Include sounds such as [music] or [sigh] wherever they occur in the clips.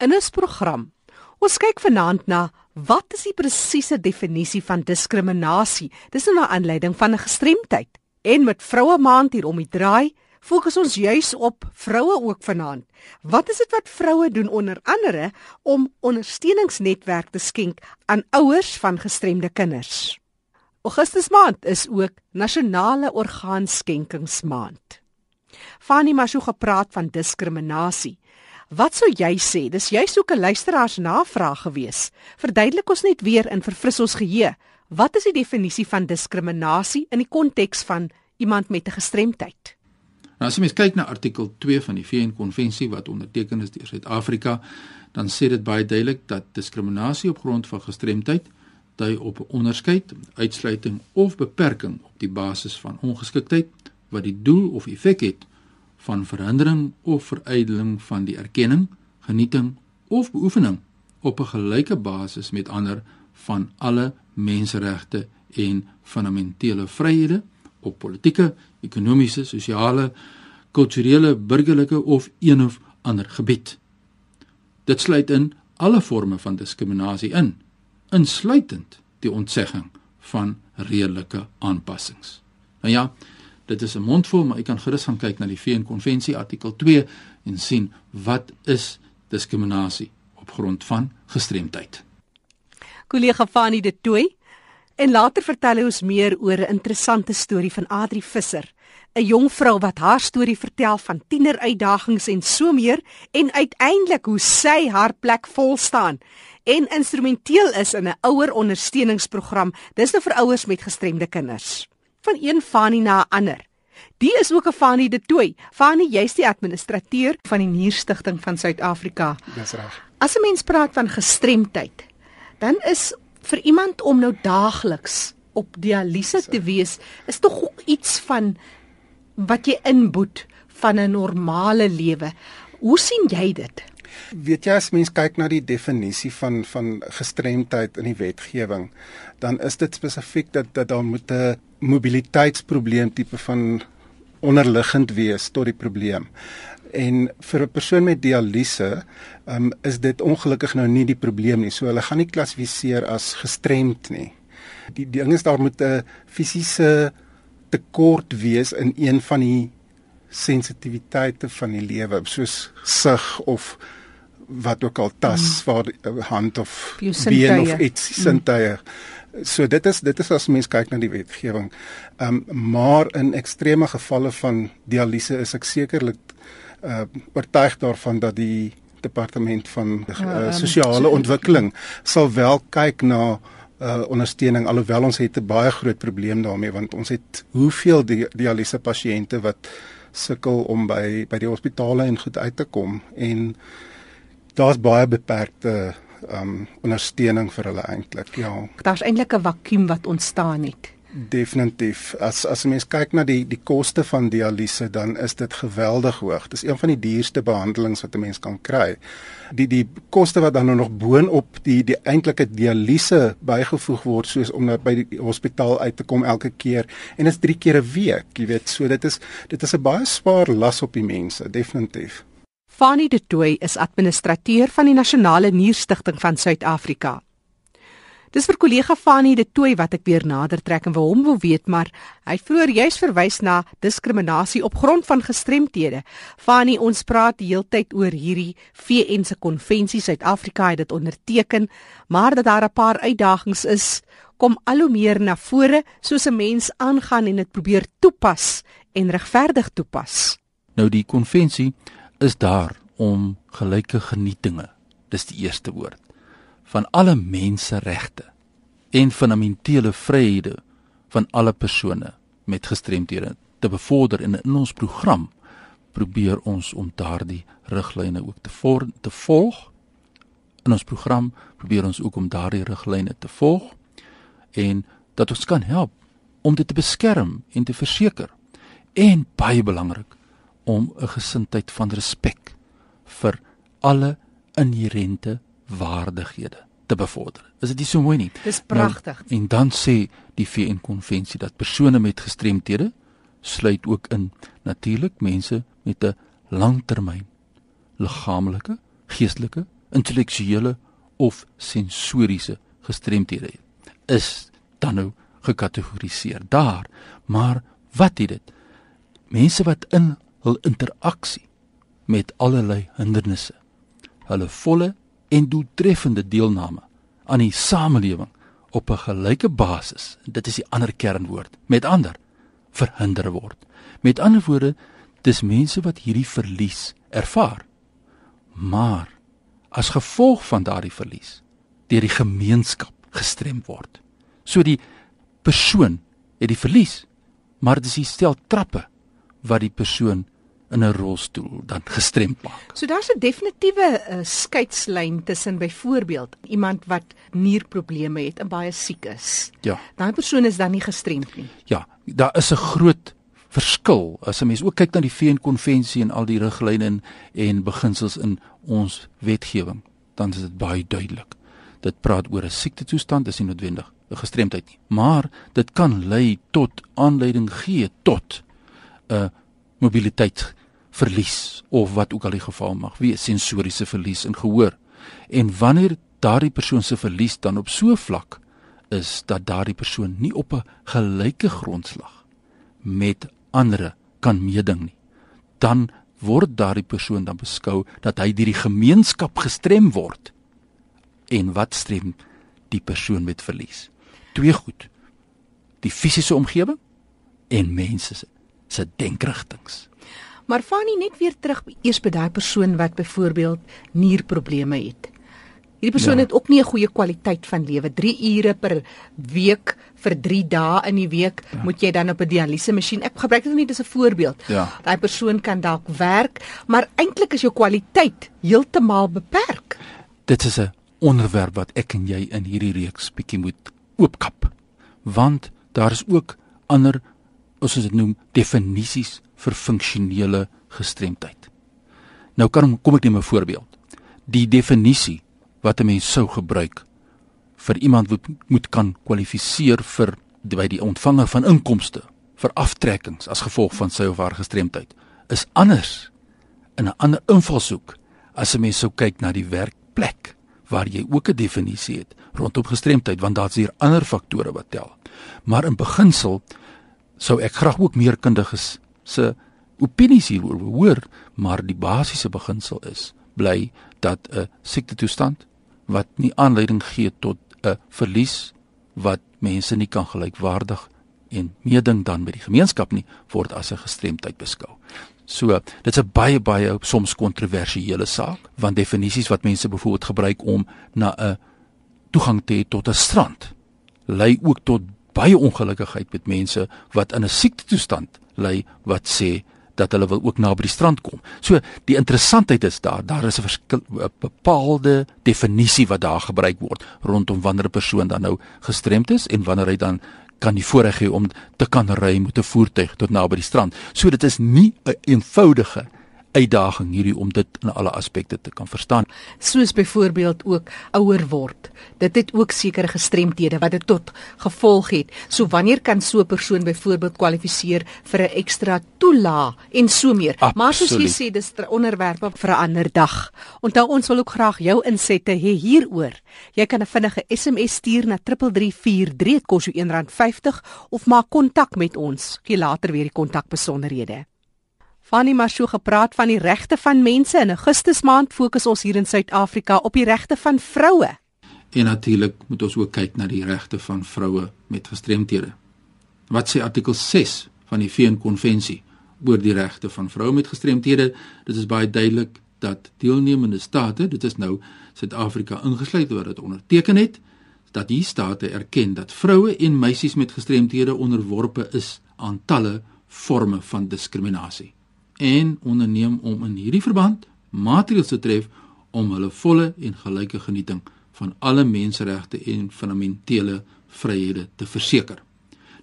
In ons program, ons kyk vanaand na wat is die presiese definisie van diskriminasie? Dis nou 'n aanleiding van 'n gestremdheid. En met Vroue Maand hier om die draai, fokus ons juis op vroue ook vanaand. Wat is dit wat vroue doen onder andere om ondersteuningsnetwerk te skenk aan ouers van gestremde kinders? Augustus maand is ook nasionale orgaanskenkingsmaand. Fanny Mashu gepraat van diskriminasie. Wat sou jy sê? Dis juist ook 'n luisteraars navraag gewees. Verduidelik ons net weer in verfris ons geheue. Wat is die definisie van diskriminasie in die konteks van iemand met 'n gestremdheid? Nou as jy mens kyk na artikel 2 van die VN-konvensie wat onderteken is deur Suid-Afrika, dan sê dit baie duidelik dat diskriminasie op grond van gestremdheid dui op onderskeid, uitsluiting of beperking op die basis van ongeskiktheid wat die doel of effek het van verhindering of verydeling van die erkenning, genieting of beoefening op 'n gelyke basis met ander van alle menseregte en fundamentele vryhede op politieke, ekonomiese, sosiale, kulturele, burgerlike of een of ander gebied. Dit sluit in alle forme van diskriminasie in, insluitend die ontsegging van redelike aanpassings. Nou ja, Dit is 'n mondvol, maar u kan gerus gaan kyk na die VN konvensie artikel 2 en sien wat is diskriminasie op grond van gestremdheid. Kollega Fani de Tooi en later vertel hy ons meer oor 'n interessante storie van Adri Visser, 'n jong vrou wat haar storie vertel van tieneruitdagings en so meer en uiteindelik hoe sy haar plek vol staan en instrumenteel is in 'n ouer ondersteuningsprogram. Dis nou vir ouers met gestremde kinders van een Fani na 'n ander. Die is ook 'n Fani de Tooi. Fani, jy's die administrateur van die Nierstigting van Suid-Afrika. Dis reg. As 'n mens praat van gestremdheid, dan is vir iemand om nou daagliks op dialyse te wees, is tog iets van wat jy inboet van 'n normale lewe. Hoe sien jy dit? Weet jy as mens kyk na die definisie van van gestremdheid in die wetgewing, dan is dit spesifiek dat dat daar moet 'n mobiliteitsprobleem tipe van onderliggend wees tot die probleem. En vir 'n persoon met dialyse, um, is dit ongelukkig nou nie die probleem nie. So hulle gaan nie klassifiseer as gestremd nie. Die ding is daar moet 'n fisiese tekort wees in een van die sensitiwiteite van die lewe, soos sig of wat ook al tas, mm. waar eh, hand of been of iets sintuie. Mm So dit is dit is as mens kyk na die wetgewing. Ehm um, maar in ekstreme gevalle van dialyse is ek sekerlik uh oortuig daarvan dat die departement van uh, sosiale ontwikkeling sal wel kyk na uh ondersteuning alhoewel ons het 'n baie groot probleem daarmee want ons het hoeveel di dialyse pasiënte wat sukkel om by by die hospitale en goed uit te kom en daar's baie beperkte um ondersteuning vir hulle eintlik. Ja. Daar's eintlik 'n vakuum wat ontstaan het. Definitief. As as 'n mens kyk na die die koste van dialyse, dan is dit geweldig hoog. Dit is een van die duurste behandelings wat 'n mens kan kry. Die die koste wat dan nou nog boonop die die eintlike dialyse bygevoeg word soos om by die hospitaal uit te kom elke keer en dit is 3 keer 'n week, jy weet. So dit is dit is 'n baie swaar las op die mense, definitief. Fani de Tooi is administrateur van die Nasionale Nierstigting van Suid-Afrika. Dis vir kollega Fani de Tooi wat ek weer nader trek en wil hom wil weet, maar hy vroeër juis verwys na diskriminasie op grond van gestremthede. Fani, ons praat die heeltyd oor hierdie VN se konvensie Suid-Afrika het dit onderteken, maar dat daar 'n paar uitdagings is kom al hoe meer na vore soos 'n mens aangaan en dit probeer toepas en regverdig toepas. Nou die konvensie is daar om gelyke genietinge, dis die eerste woord, van alle menseregte en fundamentele vryhede van alle persone met gestremthede te bevorder en in ons program probeer ons om daardie riglyne ook te voor, te volg. In ons program probeer ons ook om daardie riglyne te volg en dat ons kan help om dit te beskerm en te verseker. En baie belangrik, om 'n gesindheid van respek vir alle inherente waardighede te bevorder. Is dit nie so mooi nie? Dis pragtig. Nou, en dan sê die VN konvensie dat persone met gestremthede sluit ook in natuurlik mense met 'n langtermyn liggaamlike, geestelike intellektuele of sensoriese gestremthede is dan nou gekategoriseer daar. Maar wat het dit? Mense wat in hul interaksie met allerlei hindernisse, hulle volle en doeltreffende deelname aan die samelewing op 'n gelyke basis, dit is die ander kernwoord, met ander verhinder word. Met ander woorde, dis mense wat hierdie verlies ervaar. Maar as gevolg van daardie verlies, deur die gemeenskap gestrem word. So die persoon het die verlies, maar dit is die stel trappe wat die persoon in 'n rolstoel dan gestremd maak. So daar's 'n definitiewe uh, skeidslyn tussen byvoorbeeld iemand wat nierprobleme het en baie siek is. Ja. Daai persoon is dan nie gestremd nie. Ja, daar is 'n groot verskil as 'n mens ook kyk na die VN-konvensie en al die riglyne en, en beginsels in ons wetgewing, dan is dit baie duidelik. Dit praat oor 'n siektetoestand, dis nie noodwendig 'n gestremdheid nie, maar dit kan lei tot aanleiding gee tot 'n mobiliteitsverlies of wat ook al die geval mag wees, sensoriese verlies in gehoor. En wanneer daardie persoon se verlies dan op so vlak is dat daardie persoon nie op 'n gelyke grondslag met ander kan meeding nie, dan word daardie persoon dan beskou dat hy deur die gemeenskap gestrem word. En wat strem die persoon met verlies? Twee goed. Die fisiese omgewing en mense se denkrigtings. Maar Fanny net weer terug eers by daai persoon wat byvoorbeeld nierprobleme het. Hierdie persoon ja. het ook nie 'n goeie kwaliteit van lewe. 3 ure per week vir 3 dae in die week ja. moet jy dan op 'n dialyse masjien. Ek gebruik dit net as 'n voorbeeld. Ja. Daai persoon kan dalk werk, maar eintlik is jou kwaliteit heeltemal beperk. Dit is 'n onderwerp wat ek en jy in hierdie reeks bietjie moet oopkap. Want daar is ook ander ons het dit noem definisies vir funksionele gestremdheid. Nou kan kom ek neem 'n voorbeeld. Die definisie wat 'n mens sou gebruik vir iemand wat moet kan kwalifiseer vir by die ontvanger van inkomste vir aftrekkings as gevolg van sy of haar gestremdheid is anders in 'n ander invalshoek as 'n mens sou kyk na die werkplek waar jy ook 'n definisie het rondom gestremdheid want daar's hier ander faktore wat tel. Maar in beginsel sou ek graag ook meer kundiges se opinies hieroor hoor, maar die basiese beginsel is bly dat 'n siektetoestand wat nie aanleiding gee tot 'n verlies wat mense nie kan gelykwaardig en meeding dan met die gemeenskap nie word as 'n gestremdheid beskou. So, dit's 'n baie baie soms kontroversiële saak want definisies wat mense byvoorbeeld gebruik om na 'n toegang te hê tot 'n strand lei ook tot baie ongelukkigheid met mense wat in 'n siektetoestand lê wat sê dat hulle wil ook na by die strand kom. So die interessantheid is daar, daar is 'n bepaalde definisie wat daar gebruik word rondom wanneer 'n persoon dan nou gestremd is en wanneer hy dan kan die voorreg hê om te kan ry met 'n voertuig tot naby die strand. So dit is nie 'n eenvoudige uitdaging hierdie om dit in alle aspekte te kan verstaan. Soos byvoorbeeld ook ouer word. Dit het ook sekere gestremdhede wat dit tot gevolg het. So wanneer kan so 'n persoon byvoorbeeld kwalifiseer vir 'n ekstra toelaag en so meer. Absoluut. Maar soos jy sê, dis onderwerpe vir 'n ander dag. Onthou ons wil ook graag jou insette hê hieroor. Jy kan 'n vinnige SMS stuur na 3343 dit kos jou R1.50 of maak kontak met ons. Gee later weer die kontakbesonderhede. Fanny maar so gepraat van die regte van mense in Augustus maand fokus ons hier in Suid-Afrika op die regte van vroue. En natuurlik moet ons ook kyk na die regte van vroue met gestremthede. Wat sê artikel 6 van die VN-konvensie oor die regte van vroue met gestremthede? Dit is baie duidelik dat deelnemende state, dit is nou Suid-Afrika ingesluit wat dit onderteken het, dat die state erken dat vroue en meisies met gestremthede onderworpe is aan talle forme van diskriminasie en onderneem om in hierdie verband maatreëls te tref om hulle volle en gelyke genieting van alle menseregte en fundamentele vryhede te verseker.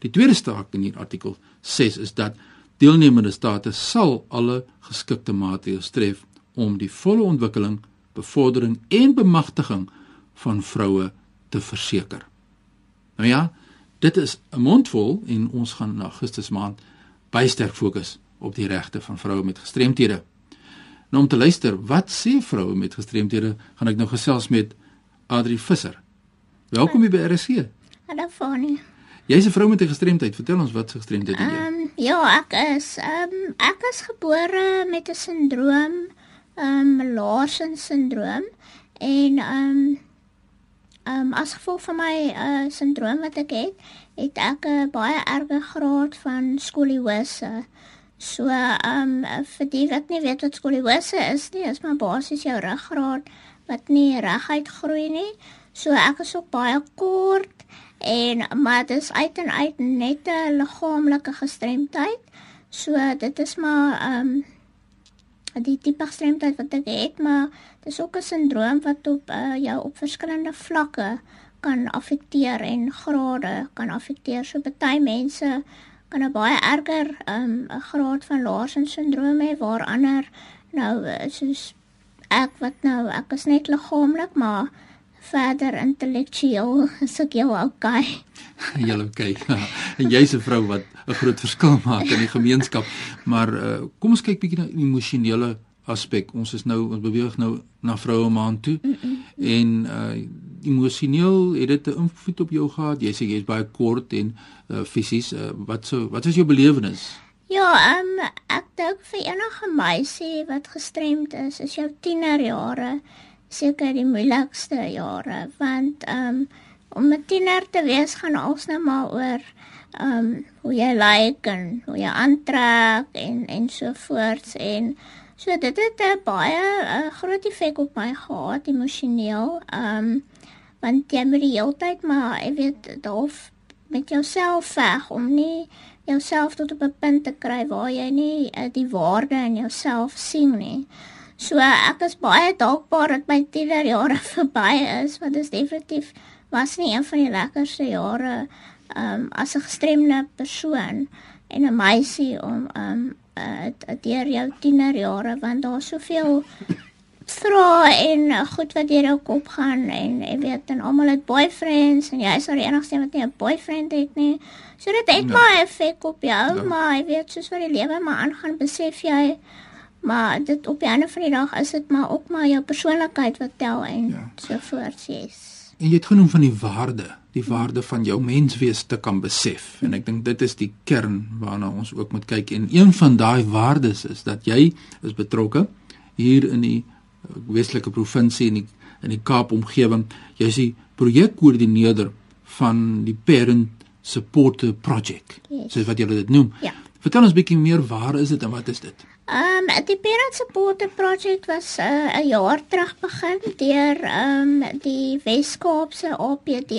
Die tweede staak in hierdie artikel 6 is dat deelnemende state sal alle geskikte maatreëls tref om die volle ontwikkeling, bevordering en bemagtiging van vroue te verseker. Nou ja, dit is 'n mondvol en ons gaan in Augustus maand baie sterk fokus op die regte van vroue met gestremthede. Nou om te luister, wat sê vroue met gestremthede? Gaan ek nou gesels met Adri Visser. Welkom hier by RSC. Hallo Fani. Jy's 'n vrou met 'n gestremdheid. Vertel ons wat se gestremdheid het jy? Ehm um, ja, ek is ehm um, ek is gebore met 'n sindroom, ehm um, Larsen sindroom en ehm um, ehm um, as gevolg van my uh sindroom wat ek het, het ek 'n baie erge graad van skoliose. So ehm um, vir die wat nie weet wat skoliose is nie, is maar basies jou ruggraat wat nie reguit groei nie. So ek is ook baie kort en maar dit is uit en uit net 'n liggaamlike gestremdheid. So dit is maar ehm um, die tipe gestremdheid wat ek het, maar dit is ook 'n sindroom wat op uh, jou op verskillende vlakke kan affekteer en grade kan affekteer. So baie mense kan 'n baie erger ehm, um, graad van Larsen sindroom hê waar ander nou eh, soos ek wat nou ek is net liggaamlik maar verder intellektueel [laughs] is ek jou okay. [laughs] Jy okay. [laughs] en jy's 'n vrou wat 'n groot verskil maak in die gemeenskap. Maar uh, kom ons kyk bietjie na die emosionele aspek. Ons is nou ons beweeg nou na vroue maand toe. Mm -mm. En uh emosioneel het dit 'n invloed op jou gehad. Jy sê jy's baie kort en uh fisies uh, wat so wat is jou belewenis? Ja, um, ek dink vir enige meisie wat gestremd is, is jou tienerjare seker die moeilikste jare want um om 'n tiener te wees gaan alles nou maar oor um hoe jy lyk like en hoe jy aantrek en en so voorts en so dit het 'n baie uh, groot effek op my gehad emosioneel um want jy moet die hele tyd maar jy weet dalk met jouself veg om nie jouself tot op 'n punt te kry waar jy nie uh, die waarde in jouself sien nie. So ek is baie dankbaar dat my tienerjare [laughs] verby is want dit is definitief was nie een van die lekkerste jare um as 'n gestremde persoon en 'n meisie om um uh, deur jou tienerjare want daar's soveel vra en goed wat deur jou kop gaan en jy weet en almal het boyfriends en jy is al die enigste wat nie 'n boyfriend het nie. So dit het ja. maar effek op jou, ja. maar jy weet soos wat die lewe maar aangaan, besef jy maar dit op die einde van die dag is dit maar ook maar jou persoonlikheid wat tel en ja. so voort sies. En jy het genoem van die waarde, die waarde van jou menswees te kan besef en ek dink dit is die kern waarna ons ook moet kyk en een van daai waardes is dat jy is betrokke hier in die Weselike provinsie in die in die Kaap omgewing. Jy is die projekkoördineerder van die Parent Support Project. Yes. Soos wat julle dit noem. Ja. Vertel ons bietjie meer waar is dit en wat is dit? Ehm um, die Parent Support Project was uh, 'n jaar terug begin deur ehm um, die Wes-Kaapse APD.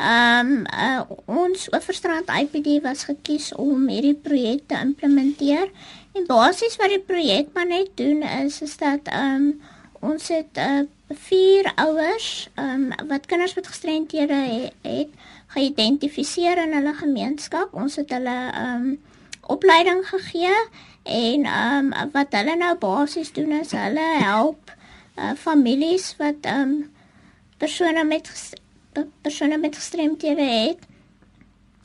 Ehm um, uh, ons Oeverstrand IPD was gekies om hierdie projek te implementeer. En basies wat die projek maar net doen is is dat ehm um, ons het uh, vier ouers ehm um, wat kinders met gestremthede het, het geïdentifiseer in hulle gemeenskap. Ons het hulle ehm um, opleiding gegee En ehm um, wat hulle nou basies doen is hulle help uh, families wat ehm um, persone met persone met gestremthede het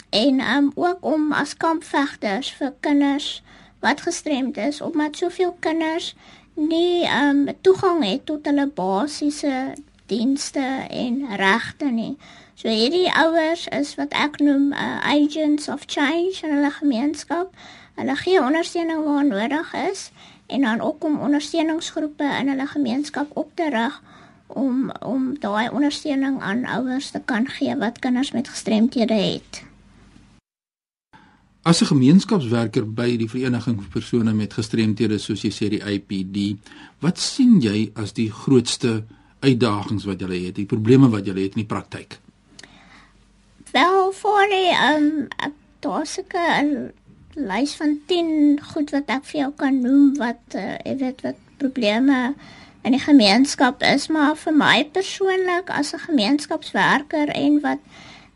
en ehm um, ook om as kampvegters vir kinders wat gestremd is omdat soveel kinders nie um, toegang het tot hulle basiese dienste en regte nie. So hierdie ouers is wat ek noem uh, agents of change in hulle gemeenskap. Hulle gee ondersteuning waar nodig is en dan ook om ondersteuningsgroepe in hulle gemeenskap op te rig om om daai ondersteuning aan ouers te kan gee wat kinders met gestremthede het. As 'n gemeenskapswerker by die vereniging vir persone met gestremthede soos jy sê die IPD, wat sien jy as die grootste uitdagings wat julle het, die probleme wat julle het in die praktyk? Wel, voor die ehm um, daar's 'n lys van 10 goed wat ek vir jou kan noem wat uh, ek weet wat probleme in die gemeenskap is, maar vir my persoonlik as 'n gemeenskapswerker en wat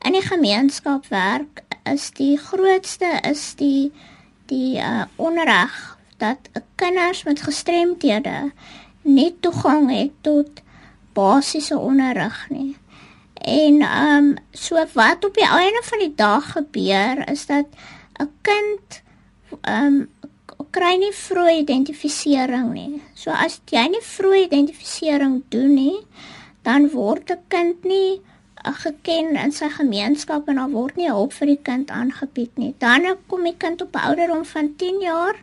in die gemeenskap werk, is die grootste is die die uh, onreg dat kinders met gestremthede nie toegang het tot basiese onderrig nie. En ehm um, so wat op die einde van die dag gebeur is dat 'n kind ehm um, kry nie vroeë identifisering nie. So as jy nie vroeë identifisering doen nie, dan word 'n kind nie geken in sy gemeenskap en daar word nie hulp vir die kind aangebied nie. Dan kom die kind op ouderdom van 10 jaar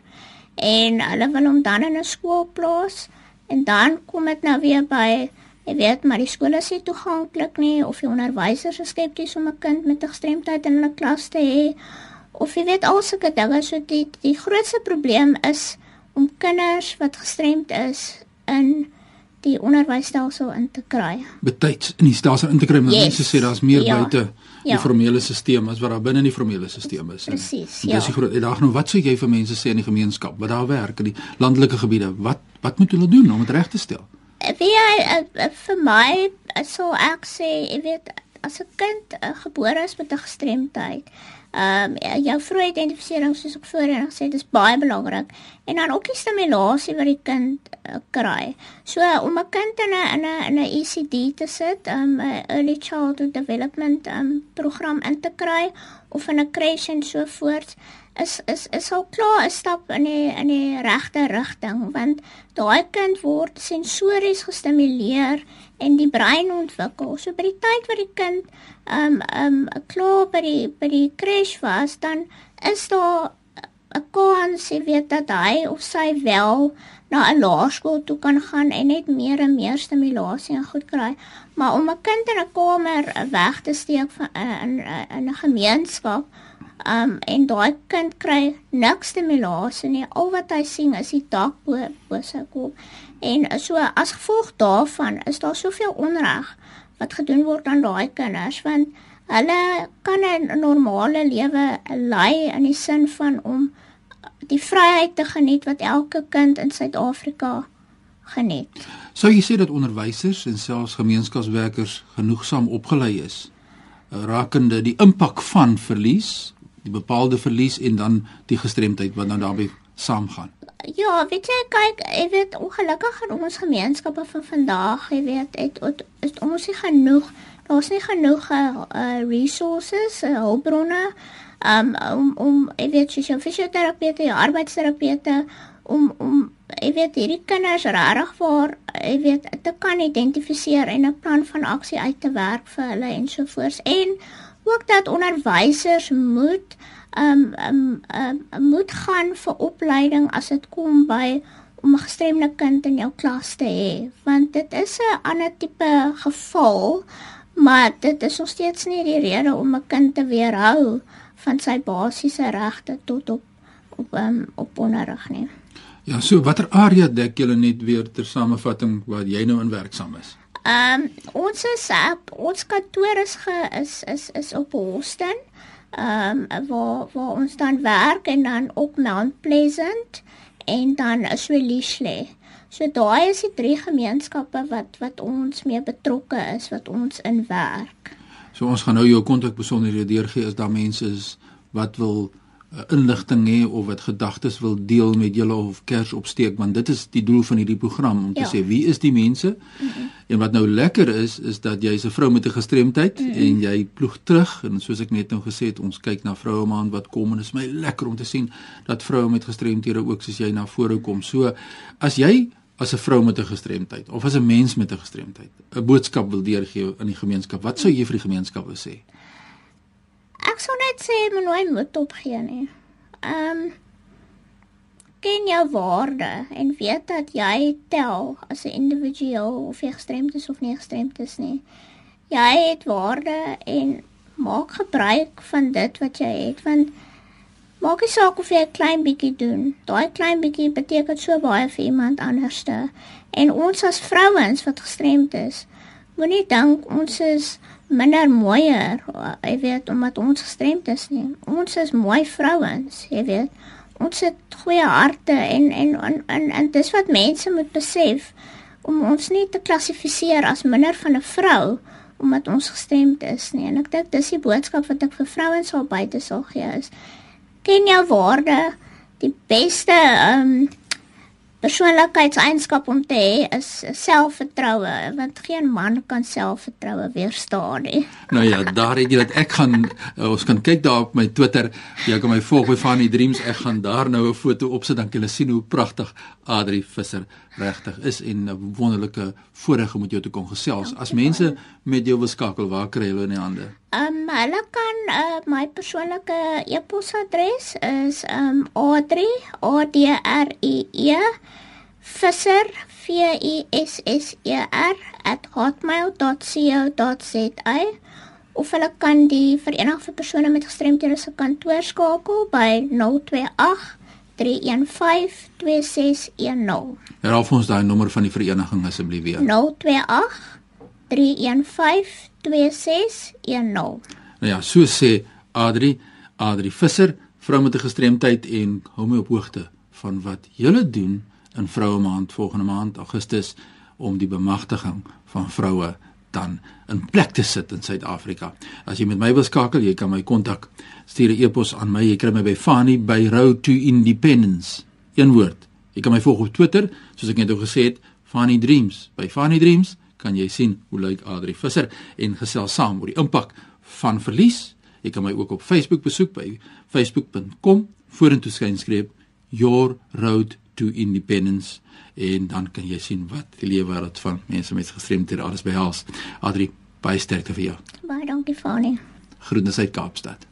en hulle wil hom dan in 'n skool plaas en dan kom dit nou weer by jy weet maar die skole is nie toeganklik nie of die onderwysers is skepties om 'n kind met 'n gestremdheid in 'n klas te hê of jy weet al sulke dinge so die die grootste probleem is om kinders wat gestremd is in die onderwysstelsel in te kry. Betyds in die stelsel in te kry, maar Yes. mense sê daar's meer Ja. buite die Ja. formele stelsel as wat daar binne in die formele stelsel is. Presies, ja. Dis die groot uitdaging. Nou, wat sê jy vir mense sê in die gemeenskap wat daar werk in die landelike gebiede? Wat wat moet hulle doen om dit reg te stel? Wie jy uh, vir my uh, sou ek sê, jy weet as 'n kind uh, gebore is met 'n gestremdheid, ehm um, jou vroeë identifisering soos ek voorheen gesê het, is baie belangrik en dan ook die stimulasie wat die kind uh, kry. So om 'n kind in 'n in 'n in 'n ECD te sit, um 'n early childhood development um program in te kry of in 'n crash en so voort is is is al klaar 'n stap in die in die regte rigting want daai kind word sensories gestimuleer en die brein ontwikkel. So by die tyd wat die kind um um klaar by die by die crash was, dan is daar 'n kans jy weet dat hy of sy wel na 'n laerskool toe kan gaan en net meer en meer stimulasie en goed kry. Maar om 'n kind in 'n kamer weg te steek van in 'n gemeenskap Um en daai kind kry niks stimulasie nie. Al wat hy sien is die dak bo bo sy kop. En so as gevolg daarvan is daar soveel onreg wat gedoen word aan daai kinders want hulle kan 'n normale lewe lei in die sin van om die vryheid te geniet wat elke kind in Suid-Afrika geniet. Sou jy sê dat onderwysers en selfs gemeenskapswerkers genoegsaam opgelei is uh, rakende die impak van verlies, die bepaalde verlies en dan die gestremdheid wat dan daarbey saamgaan? Ja, weet jy, kyk, jy weet ongelukkig in ons gemeenskappe van vandag, jy weet, het, het, het ons nie genoeg, daar's nie genoeg uh, resources, uh, hulpbronne um, om om jy weet soos jou fisioterapeute, jou arbeidsterapeute om om jy weet hierdie kinders regtig waar jy weet te kan identifiseer en 'n plan van aksie uit te werk vir hulle en so voort. En ook dat onderwysers moet um um, um moet gaan vir opleiding as dit kom by om 'n gestremde kind in jou klas te hê want dit is 'n ander tipe geval maar dit is nog steeds nie die rede om 'n kind te weerhou van sy basiese regte tot op op um, op onderrig nie. Ja, so watter area dek julle net weer ter samevatting waar jy nou in werksaam is? Ehm um, ons is op ons kantoor is ge, is is is op Holston. Ehm um, waar waar ons dan werk en dan op Mount Pleasant en dan is Welishly. So daai is die drie gemeenskappe wat wat ons mee betrokke is wat ons in werk. So ons gaan nou jou kontak besonderhede deurgee as daar mense is wat wil inligting hê of wat gedagtes wil deel met julle of kers opsteek want dit is die doel van hierdie program om te Ja. sê wie is die mense mm -hmm. en wat nou lekker is is dat jy's 'n vrou met 'n gestremdheid mm -hmm. en jy ploeg terug en soos ek net nou gesê het ons kyk na vroue maand wat kom en is my lekker om te sien dat vroue met gestremthede ook soos jy na vore kom so as jy as 'n vrou met 'n gestremdheid of as 'n mens met 'n gestremdheid 'n boodskap wil deurgee in die gemeenskap wat sou jy vir die gemeenskap wil sê net sê moet nooit moed opgee nie. Ehm um, ken jou waarde en weet dat jy tel as 'n individueel of jy gestremd is of nie gestremd is nie. Jy het waarde en maak gebruik van dit wat jy het want maak nie saak of jy 'n klein bietjie doen. Daai klein bietjie beteken so baie vir iemand anderste. En ons as vrouens wat gestremd is, moenie dink ons is minder mooier, jy weet, omdat ons gestremd is nie. Ons is mooi vrouens, jy weet. Ons het goeie harte en en en en, en dis wat mense moet besef om ons nie te klassifiseer as minder van 'n vrou omdat ons gestremd is nie. En ek dink dis die boodskap wat ek vir vrouens sal buite sal gee is ken jou waarde. Die beste ehm um, persoonlikheidseienskap om te hê is selfvertroue, want geen man kan selfvertroue weerstaan nie. Nou ja, daar het jy dat ek gaan uh, ons kan kyk daar op my Twitter. Jy kan my volg by Fanny Dreams. Ek gaan daar nou 'n foto opsit dan kan jy sien hoe pragtig Adri Visser regtig is en 'n wonderlike voorreg om met jou te kon gesels. As mense met jou wil skakel, waar kry hulle in die hande? Ehm um, hulle kan uh, my persoonlike e-posadres is ehm um, Adri A D R I E Visser V I S S E R @hotmail.co.za of hulle kan die vereniging vir persone met gestremthede se kantoor skakel by 028 315 2610. Herhaal vir ons daai nommer van die vereniging asseblief weer. 028 315 2610. Nou ja, so sê Adri, Adri Visser, vrou met 'n gestremdheid en hou my op hoogte van wat julle doen in Vroue Maand volgende maand Augustus om die bemagtiging van vroue dan in plek te sit in Suid-Afrika. As jy met my wil skakel, jy kan my kontak. Stuur 'n e-pos aan my. Jy kry my by Fanny by Road to Independence. Een woord. Jy kan my volg op Twitter, soos ek net al gesê het, Fanny Dreams. By Fanny Dreams kan jy sien hoe lyk Adri Visser en gesels saam oor die impak van verlies. Jy kan my ook op Facebook besoek by facebook.com vorentoe skynskreep your road to independence en dan kan jy sien wat die lewe wêreld van mense met gestremdhede alles behels. Adri, baie sterkte vir jou. Baie dankie Fanny. Groete uit Kaapstad.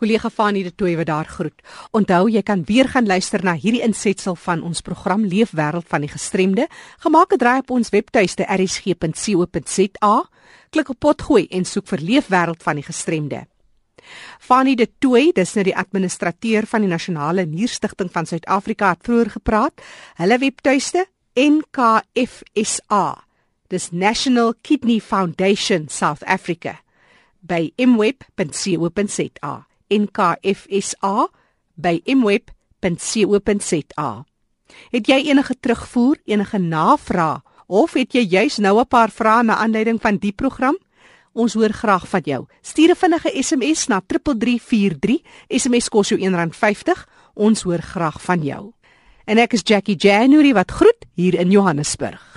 Kollega Fanny de Tooy wat daar groet. Onthou jy kan weer gaan luister na hierdie insetsel van ons program Leefwêreld van die gestremde, gemaak het draai op ons webtuiste rsg.co.za. Klik op potgooi en soek vir Leefwêreld van die gestremde. Fanny de Tooy, dis nou die administrateur van die Nasionale Nierstigting van Suid-Afrika het vroeër gepraat. Hulle webtuiste NKFSA. Dis National Kidney Foundation South Africa by mweb.co.za. NKFSA by mweb.co.za. Het jy enige terugvoer, enige navraag of het jy juis nou 'n paar vrae na aanleiding van die program? Ons hoor graag van jou. Stuur 'n vinnige SMS na 3343. SMS kos jou R1.50. Ons hoor graag van jou. En ek is Jackie January wat groet hier in Johannesburg.